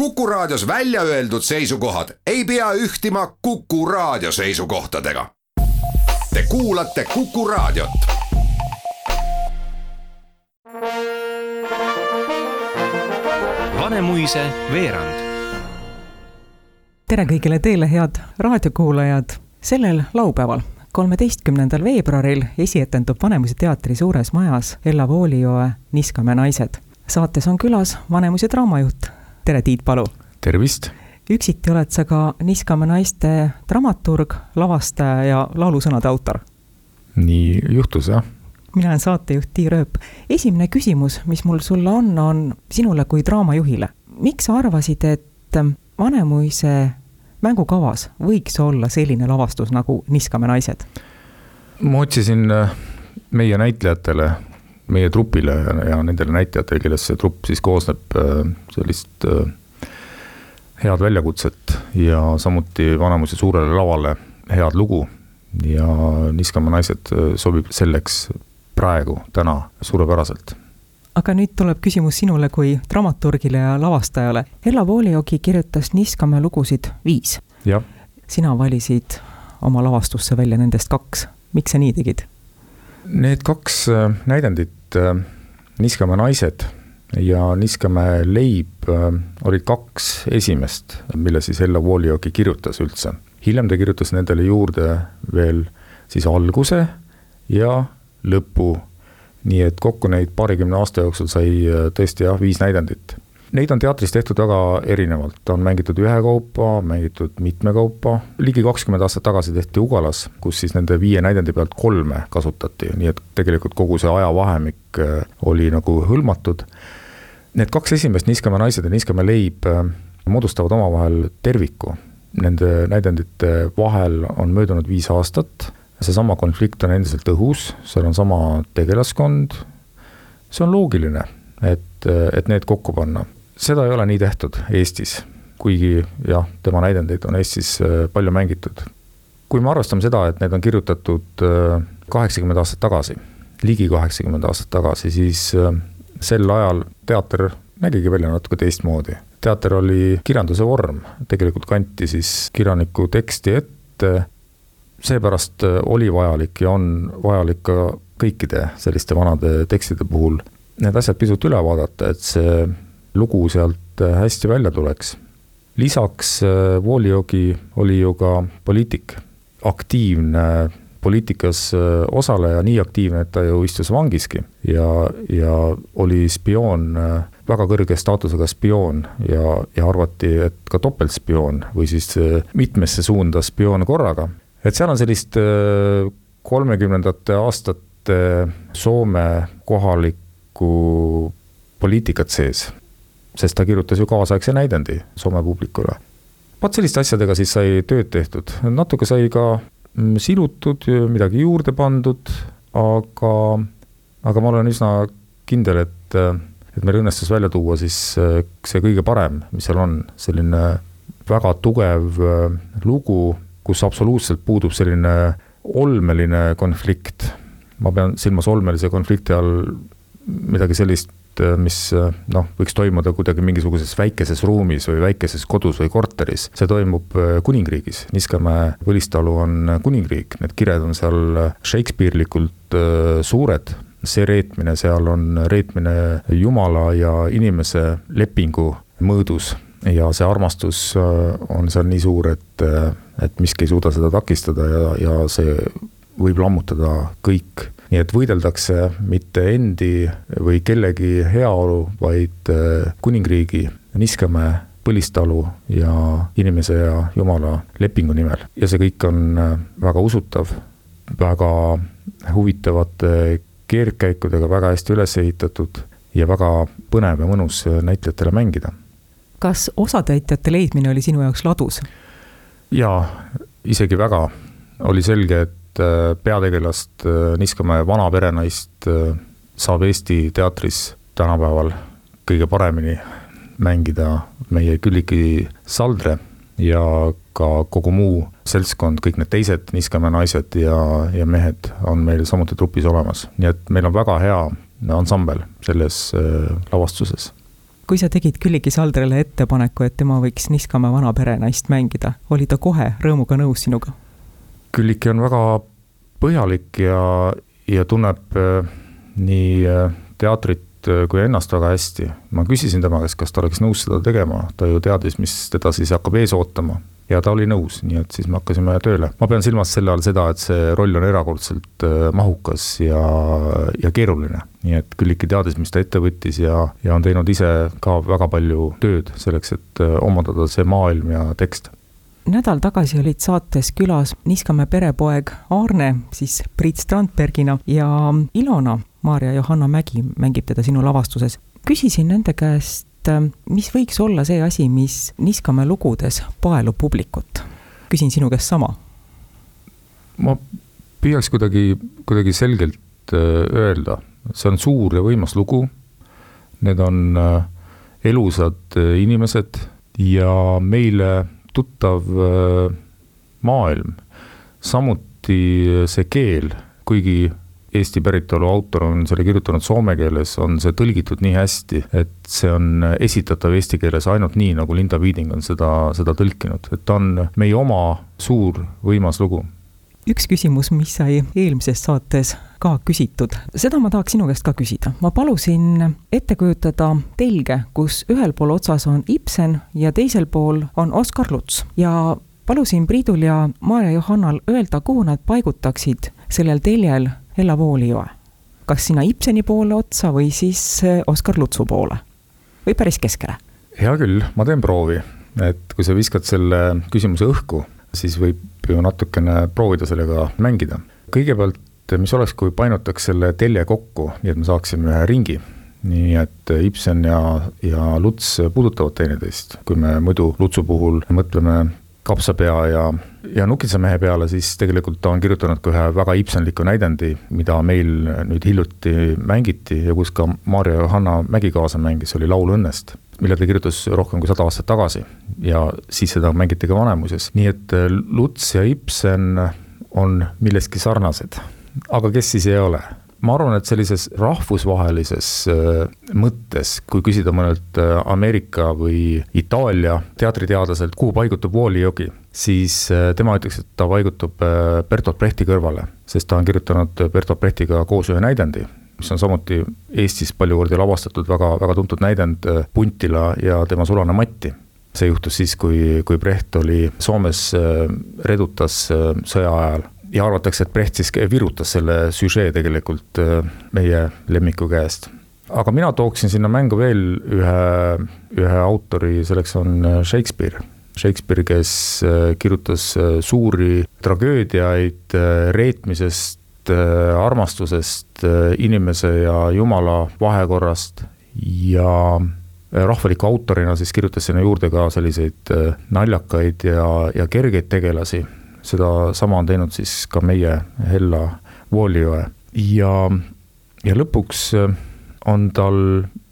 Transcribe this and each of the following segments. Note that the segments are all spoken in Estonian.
Kuku Raadios välja öeldud seisukohad ei pea ühtima Kuku Raadio seisukohtadega. Te kuulate Kuku Raadiot. Vanemuise veerand. tere kõigile teile, head raadiokuulajad. sellel laupäeval, kolmeteistkümnendal veebruaril esietendub Vanemuise teatri suures majas Ella Voolioe Niskamäe naised. saates on külas Vanemuise draamajuht. Tere, Tiit Palu! tervist! üksiti oled sa ka Niskamäe naiste dramaturg, lavastaja ja laulusõnade autor. nii juhtus, jah mina olen saatejuht Tiir Ööp. esimene küsimus, mis mul sulle on, on sinule kui draamajuhile. miks sa arvasid, et Vanemuise mängukavas võiks olla selline lavastus nagu Niskamäe naised? ma otsisin äh, meie näitlejatele, meie trupile ja, ja nendele näitlejatele, kellest see trupp siis koosneb, äh, sellist äh, head väljakutset ja samuti Vanemuise suurele lavale head lugu. ja Niskamäe naised sobib selleks praegu, täna suurepäraselt. aga nüüd tuleb küsimus sinule kui dramaturgile ja lavastajale. Ella Vooliogi kirjutas Niskamäe lugusid viis. sina valisid oma lavastusse välja nendest kaks, miks sa nii tegid? Need kaks äh, näidendit, äh, Niskamäe naised ja Niskamäe leib äh, olid kaks esimest, mille siis Ella Vooliogi kirjutas üldse. hiljem ta kirjutas nendele juurde veel siis alguse ja lõpu. nii et kokku neid paarikümne aasta jooksul sai äh, tõesti jah, viis näidendit. Neid on teatris tehtud väga erinevalt, on mängitud ühekaupa, mängitud mitmekaupa, ligi kakskümmend aastat tagasi tehti Ugalas, kus siis nende viie näidendi pealt kolme kasutati, nii et tegelikult kogu see ajavahemik äh, oli nagu hõlmatud. Need kaks esimest, Niskamäe naised ja Niskamäe leib, äh, moodustavad omavahel terviku. Nende näidendite vahel on möödunud viis aastat seesama konflikt on endiselt õhus, seal on sama tegelaskond, see on loogiline, et, et need kokku panna. Seda ei ole nii tehtud Eestis, kuigi jah, tema näidendeid on Eestis äh, palju mängitud. kui me arvestame seda, et need on kirjutatud äh, kaheksakümmend aastat tagasi, ligi kaheksakümmend aastat tagasi, siis äh, sel ajal teater nägigi välja natuke teistmoodi. teater oli kirjanduse vorm, tegelikult kanti siis kirjaniku teksti ette seepärast oli vajalik ja on vajalik ka kõikide selliste vanade tekstide puhul need asjad pisut üle vaadata, et see lugu sealt äh, hästi välja tuleks. lisaks Voliogi äh, oli ju ka poliitik, aktiivne poliitikas osaleja, nii aktiivne, et ta ju istus vangiski ja, ja oli spioon, väga kõrge staatusega spioon ja, ja arvati, et ka topeltspioon või siis mitmesse suunda spioon korraga et seal on sellist äh, kolmekümnendate aastate Soome kohalikku poliitikat sees. Sest ta kirjutas ju kaasaegse näidendi Soome publikule. vot selliste asjadega siis sai tööd tehtud, natuke sai ka mm, silutud, midagi juurde pandud, aga, aga ma olen üsna kindel, et, et meil õnnestus välja tuua siis äh, see kõige parem, mis seal on, selline väga tugev äh, lugu kus absoluutselt puudub selline olmeline konflikt. ma pean silmas olmelise konflikti all midagi sellist, mis noh, võiks toimuda kuidagi mingisuguses väikeses ruumis või väikeses kodus või korteris, see toimub äh, kuningriigis, Niskamäe Põlistalu on kuningriik, need kired on seal Shakespeare'likult äh, suured, see reetmine seal on reetmine jumala ja inimese lepingu mõõdus. Ja see armastus äh, on seal nii suur, et et miski ei suuda seda takistada ja, ja see võib lammutada kõik. nii et võideldakse mitte endi või kellegi heaolu, vaid äh, kuningriigi, Niskamäe, Põlistalu ja inimese ja jumala lepingu nimel. ja see kõik on äh, väga usutav, väga huvitavate keerdkäikudega, väga hästi üles ehitatud ja väga põnev ja mõnus näitlejatele mängida. kas osatäitjate leidmine oli sinu jaoks ladus? jaa, isegi väga. oli selge, et äh, peategelast äh, Niskamäe vana perenaist äh, saab Eesti teatris tänapäeval kõige paremini mängida meie Külliki Saldre ja ka kogu muu seltskond, kõik need teised Niskamäe naised ja, ja mehed on meil samuti trupis olemas, nii et meil on väga hea ansambel selles lavastuses kui sa tegid Külliki Saldrile ettepaneku, et tema võiks Niskamäe vana perenaist mängida, oli ta kohe rõõmuga nõus sinuga? Külliki on väga põhjalik ja, ja tunneb äh, nii äh, teatrit äh, kui ennast väga hästi. ma küsisin tema käest, kas ta oleks nõus seda tegema, ta ju teadis, mis teda siis hakkab ees ootama ja ta oli nõus, nii et siis me hakkasime tööle. ma pean silmas selle all seda, et see roll on erakordselt mahukas ja, ja keeruline. nii et Külliki teadis, mis ta ette võttis ja, ja on teinud ise ka väga palju tööd selleks, et omandada see maailm ja tekst nädal tagasi olid saates külas Niskamäe perepoeg Aarne, siis Priit Strandbergina ja Ilona, Maarja Johanna Mägi mängib teda sinu lavastuses. küsisin nende käest, äh, mis võiks olla see asi, mis Niskamäe lugudes paelub publikut? küsin sinu käest sama. ma püüaks kuidagi, kuidagi selgelt äh, öelda, see on suur ja võimas lugu. Need on äh, elusad inimesed ja meile tuttav maailm, samuti see keel, kuigi Eesti päritolu autor on selle kirjutanud soome keeles, on see tõlgitud nii hästi, et see on esitatav eesti keeles ainult nii, nagu Linda Viiding on seda, seda tõlkinud, et ta on meie oma suur võimas lugu. Üks küsimus, mis sai eelmises saates ka küsitud, seda ma tahaks sinu käest ka küsida. ma palusin ette kujutada telge, kus ühel pool otsas on Ibsen ja teisel pool on Oskar Luts ja palusin Priidul ja Maarja Johannal öelda, kuhu nad paigutaksid sellel teljel Ella Voolioe. kas sinna Ibseni poole otsa või siis eh, Oskar Lutsu poole või päris keskele? hea küll, ma teen proovi, et kui sa viskad selle küsimuse õhku, siis võib ju natukene proovida sellega mängida. kõigepealt, mis oleks, kui painutaks selle telje kokku, nii et me saaksime ühe ringi nii et Ibsen ja, ja Luts puudutavad teineteist, kui me muidu Lutsu puhul mõtleme kapsapea ja, ja nukitsamehe peale, siis tegelikult ta on kirjutanud ka ühe väga Ibsenliku näidendi, mida meil nüüd hiljuti mängiti ja kus ka Maarja Johanna Mägi kaasa mängis, oli Laul õnnest, mille ta kirjutas rohkem kui sada aastat tagasi. ja siis seda mängiti ka Vanemuises, nii et Luts ja Ibsen on milleski sarnased. Aga kes siis ei ole? ma arvan, et sellises rahvusvahelises äh, mõttes, kui küsida mõnelt äh, Ameerika või Itaalia teatriteadlaselt, kuhu paigutub Walli jogi, siis äh, tema ütleks, et ta paigutub Bertolt Brechti kõrvale, sest ta on kirjutanud Bertolt Brechtiga koos ühe näidendi, mis on samuti Eestis palju kordi lavastatud väga, väga tuntud näidend Puntila ja tema sulane Matti see juhtus siis, kui, kui Brecht oli Soomes redutas sõja ajal ja arvatakse, et Brecht siis virutas selle süžee tegelikult äh, meie lemmiku käest. aga mina tooksin sinna mängu veel ühe, ühe autori, selleks on äh, Shakespeare. Shakespeare, kes äh, kirjutas suuri tragöödiaid reetmisest, armastusest, inimese ja jumala vahekorrast ja rahvaliku autorina siis kirjutas sinna juurde ka selliseid naljakaid ja, ja kergeid tegelasi sedasama on teinud siis ka meie Hella Voolioe ja, ja lõpuks äh, on tal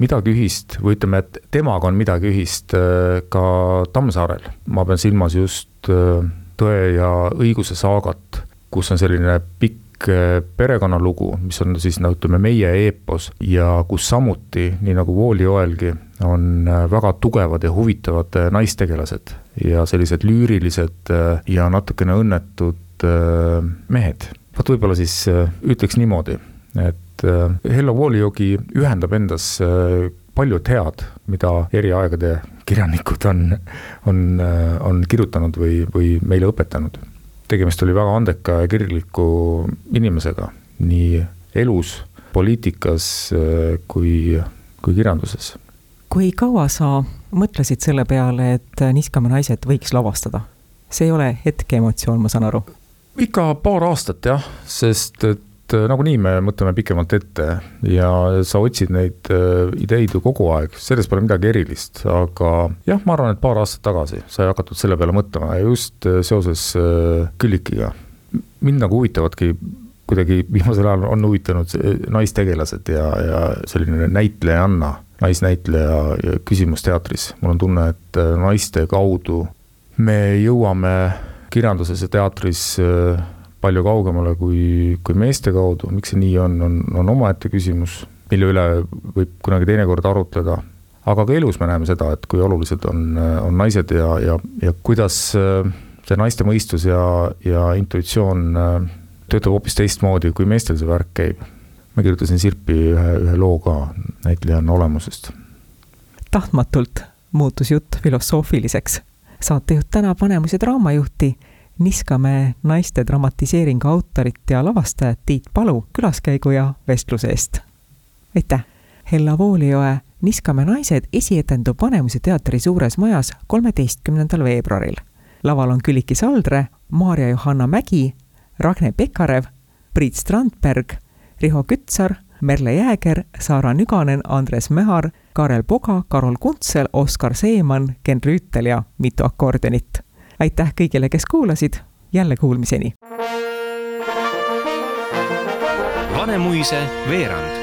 midagi ühist või ütleme, et temaga on midagi ühist äh, ka Tammsaarel. ma pean silmas just äh, Tõe ja õiguse saagat, kus on selline pikk perekonnalugu, mis on siis no ütleme, meie eepos ja kus samuti, nii nagu Voolioelgi, on väga tugevad ja huvitavad naistegelased ja sellised lüürilised äh, ja natukene õnnetud äh, mehed. vot võib-olla siis äh, ütleks niimoodi, et Hello Vooliogi ühendab endas paljud head, mida eri aegade kirjanikud on, on, on kirjutanud või, või meile õpetanud. tegemist oli väga andeka ja kirgliku inimesega nii elus, poliitikas kui, kui kirjanduses kui kaua sa mõtlesid selle peale, et Niskamäe naised võiks lavastada? see ei ole hetkeemotsioon, ma saan aru? ikka paar aastat jah, sest et äh, nagunii me mõtleme pikemalt ette ja sa otsid neid äh, ideid ju kogu aeg, selles pole midagi erilist, aga jah, ma arvan, et paar aastat tagasi sai hakatud selle peale mõtlema ja just äh, seoses Küllikiga. mind nagu huvitavadki kuidagi viimasel ajal on huvitanud naistegelased ja, ja selline näitlejanna naisnäitleja küsimus teatris. mul on tunne, et äh, naiste kaudu me jõuame kirjanduses ja teatris äh, palju kaugemale kui, kui meeste kaudu, miks see nii on, on, on omaette küsimus, mille üle võib kunagi teinekord arutleda. aga ka elus me näeme seda, et kui olulised on, on naised ja, ja, ja kuidas see naiste mõistus ja, ja intuitsioon töötab hoopis teistmoodi, kui meestel see värk käib. Ma kirjutasin Sirpi ühe, ühe loo ka näitlejanna olemusest. tahtmatult muutus jutt filosoofiliseks. saatejuht tänab Vanemuise draamajuhti Niskamäe naiste dramatiseeringu autorit ja lavastajat Tiit Palu külaskäigu ja vestluse eest. aitäh! Hella Voolioe Niskamäe naised esietendub Vanemuise teatri suures majas kolmeteistkümnendal veebruaril. laval on Külliki Saldre, Maarja-Johanna Mägi, Ragne Pekarev, Priit Strandberg, Riho Kütsar, Merle Jääger, Saara Nüganen, Andres Mehar, Karel Poga, Karol Kuntsel, Oskar Seeman, Ken Rüütel ja mitu akordionit. aitäh kõigile, kes kuulasid, jälle kuulmiseni! Vanemuise veerand